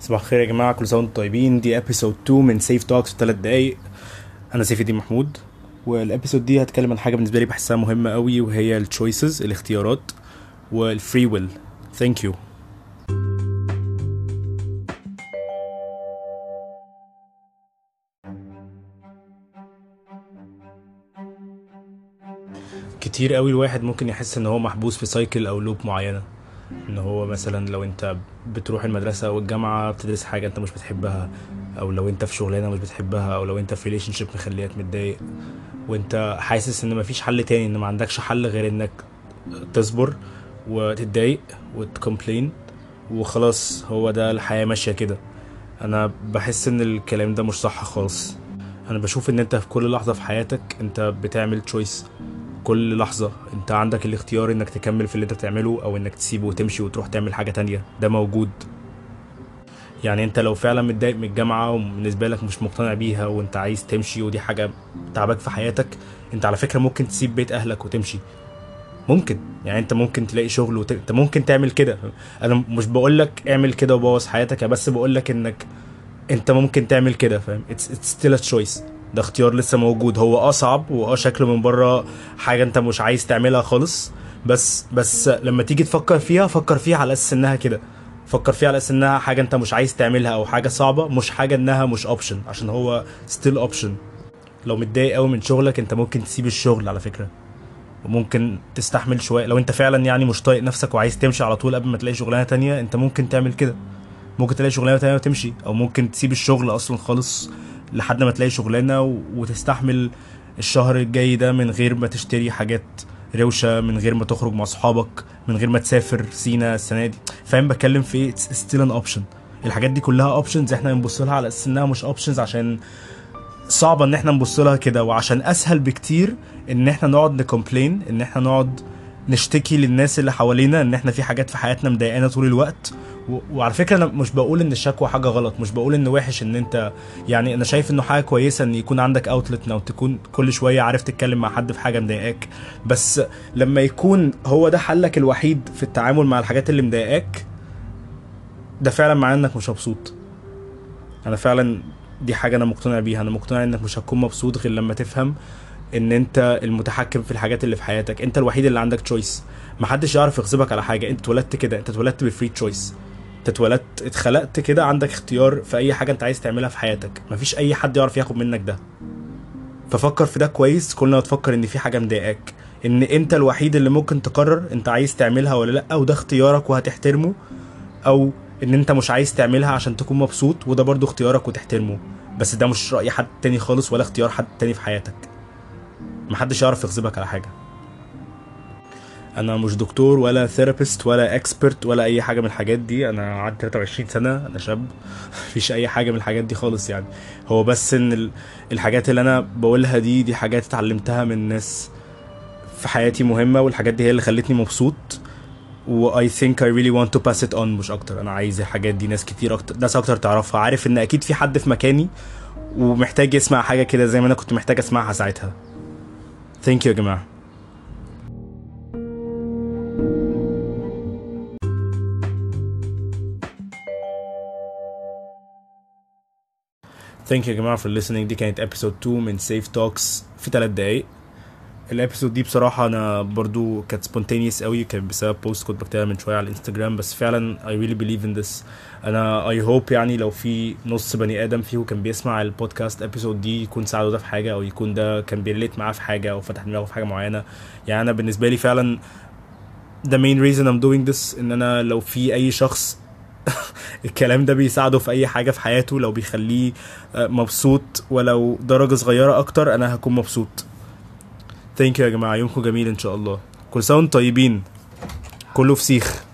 صباح الخير يا جماعة كل سنة وأنتم طيبين. دي episode 2 من سيف Talks في 3 دقايق. أنا سيف الدين محمود وال episode دي هتكلم عن حاجة بالنسبة لي بحسها مهمة قوي وهي ال choices الاختيارات وال free will thank you كتير قوي الواحد ممكن يحس إن هو محبوس في cycle أو loop معينة. إن هو مثلا لو أنت بتروح المدرسة أو الجامعة بتدرس حاجة أنت مش بتحبها أو لو أنت في شغلانة مش بتحبها أو لو أنت في relationship مخليك متضايق وأنت حاسس إن مفيش حل تاني إن ما عندكش حل غير إنك تصبر وتتضايق وت complain وخلاص هو ده الحياة ماشية كده. أنا بحس إن الكلام ده مش صح خالص. أنا بشوف إن أنت في كل لحظة في حياتك أنت بتعمل choice كل لحظة انت عندك الاختيار انك تكمل في اللي انت بتعمله أو انك تسيبه وتمشي وتروح تعمل حاجة تانية. ده موجود. يعني انت لو فعلا متضايق من الجامعة وبالنسبة لك مش مقتنع بيها وانت عايز تمشي ودي حاجة تعبك في حياتك انت على فكرة ممكن تسيب بيت أهلك وتمشي. ممكن. يعني انت ممكن تلاقي شغل وت... انت ممكن تعمل كده. أنا مش بقول لك اعمل كده وبوظ حياتك بس بقول لك انك انت ممكن تعمل كده فاهم؟ it's still a choice ده اختيار لسه موجود. هو آه صعب واه شكله من بره حاجة انت مش عايز تعملها خالص. بس بس لما تيجي تفكر فيها فكر فيها على أساس إنها كده. فكر فيها على أساس إنها حاجة انت مش عايز تعملها أو حاجة صعبة مش حاجة إنها مش option عشان هو still option لو متضايق قوي من شغلك انت ممكن تسيب الشغل على فكرة. وممكن تستحمل شوية. لو انت فعلا يعني مش طايق نفسك وعايز تمشي على طول قبل ما تلاقي شغلانة تانية انت ممكن تعمل كده. ممكن تلاقي شغلانة تانية وتمشي أو ممكن تسيب الشغل أصلا خالص. لحد ما تلاقي شغلانة وتستحمل الشهر الجاي ده من غير ما تشتري حاجات روشة من غير ما تخرج مع اصحابك من غير ما تسافر سينا السنة دي. فاهم؟ بتكلم في إيه still an option الحاجات دي كلها options إحنا بنبص لها على أساس إنها مش options عشان صعبة إن إحنا نبص لها كده وعشان أسهل بكتير إن إحنا نقعد ن complain إن إحنا نقعد نشتكي للناس اللي حوالينا إن إحنا في حاجات في حياتنا مضايقانا طول الوقت. و... وعلى فكرة أنا مش بقول إن الشكوى حاجة غلط مش بقول إن وحش إن أنت يعني أنا شايف إنه حاجة كويسة إن يكون عندك اوتلت أو تكون كل شوية عارف تتكلم مع حد في حاجة مضايقاك. بس لما يكون هو ده حلك الوحيد في التعامل مع الحاجات اللي مضايقاك ده فعلا معناه إنك مش مبسوط. أنا فعلا دي حاجة أنا مقتنع بيها. أنا مقتنع إنك مش هتكون مبسوط غير لما تفهم إن أنت المتحكم في الحاجات اللي في حياتك. أنت الوحيد اللي عندك تشويس محدش يعرف يغصبك على حاجة. أنت اتولدت كده. أنت اتولدت بفري تشويس أنت اتولدت اتخلقت كده عندك اختيار في أي حاجة أنت عايز تعملها في حياتك. مفيش أي حد يعرف ياخد منك ده. ففكر في ده كويس. كل ما تفكر إن في حاجة مضايقاك. إن أنت الوحيد اللي ممكن تقرر أنت عايز تعملها ولا لأ وده اختيارك وهتحترمه أو إن أنت مش عايز تعملها عشان تكون مبسوط وده برضو اختيارك وتحترمه. بس ده مش رأي حد تاني خالص ولا اختيار حد تاني في حياتك. محدش يعرف يغصبك على حاجة. أنا مش دكتور ولا therapist ولا expert ولا أي حاجة من الحاجات دي. أنا عندي 23 سنة أنا شاب. مفيش أي حاجة من الحاجات دي خالص يعني. هو بس إن ال- الحاجات اللي أنا بقولها دي دي حاجات اتعلمتها من ناس في حياتي مهمة والحاجات دي هي اللي خلتني مبسوط. و I think I really want to pass it on مش أكتر. أنا عايز الحاجات دي ناس كتير أكتر ناس أكتر تعرفها. عارف إن أكيد في حد في مكاني ومحتاج يسمع حاجة كده زي ما أنا كنت محتاج أسمعها ساعتها. thank you يا جماعة thank you يا جماعة for listening. دي كانت episode 2 من سيف Talks في 3 دقايق ال episode دي بصراحة أنا برضو كانت spontaneous قوي كانت بسبب post كنت بكتبها من شوية على الانستجرام بس فعلا I really believe in this. أنا I hope يعني لو في نص بني آدم فيه كان بيسمع البودكاست episode دي يكون ساعده ده في حاجة أو يكون ده كان بي relate معاه في حاجة أو فتح دماغه في حاجة معينة. يعني أنا بالنسبة لي فعلا the main reason I'm doing this إن أنا لو في أي شخص الكلام ده بيساعده في أي حاجة في حياته لو بيخليه آه، مبسوط ولو درجة صغيرة أكتر أنا هكون مبسوط. thank you يا جماعة يومكم جميل إن شاء الله. كل سنة وأنتم طيبين. كله فسيخ.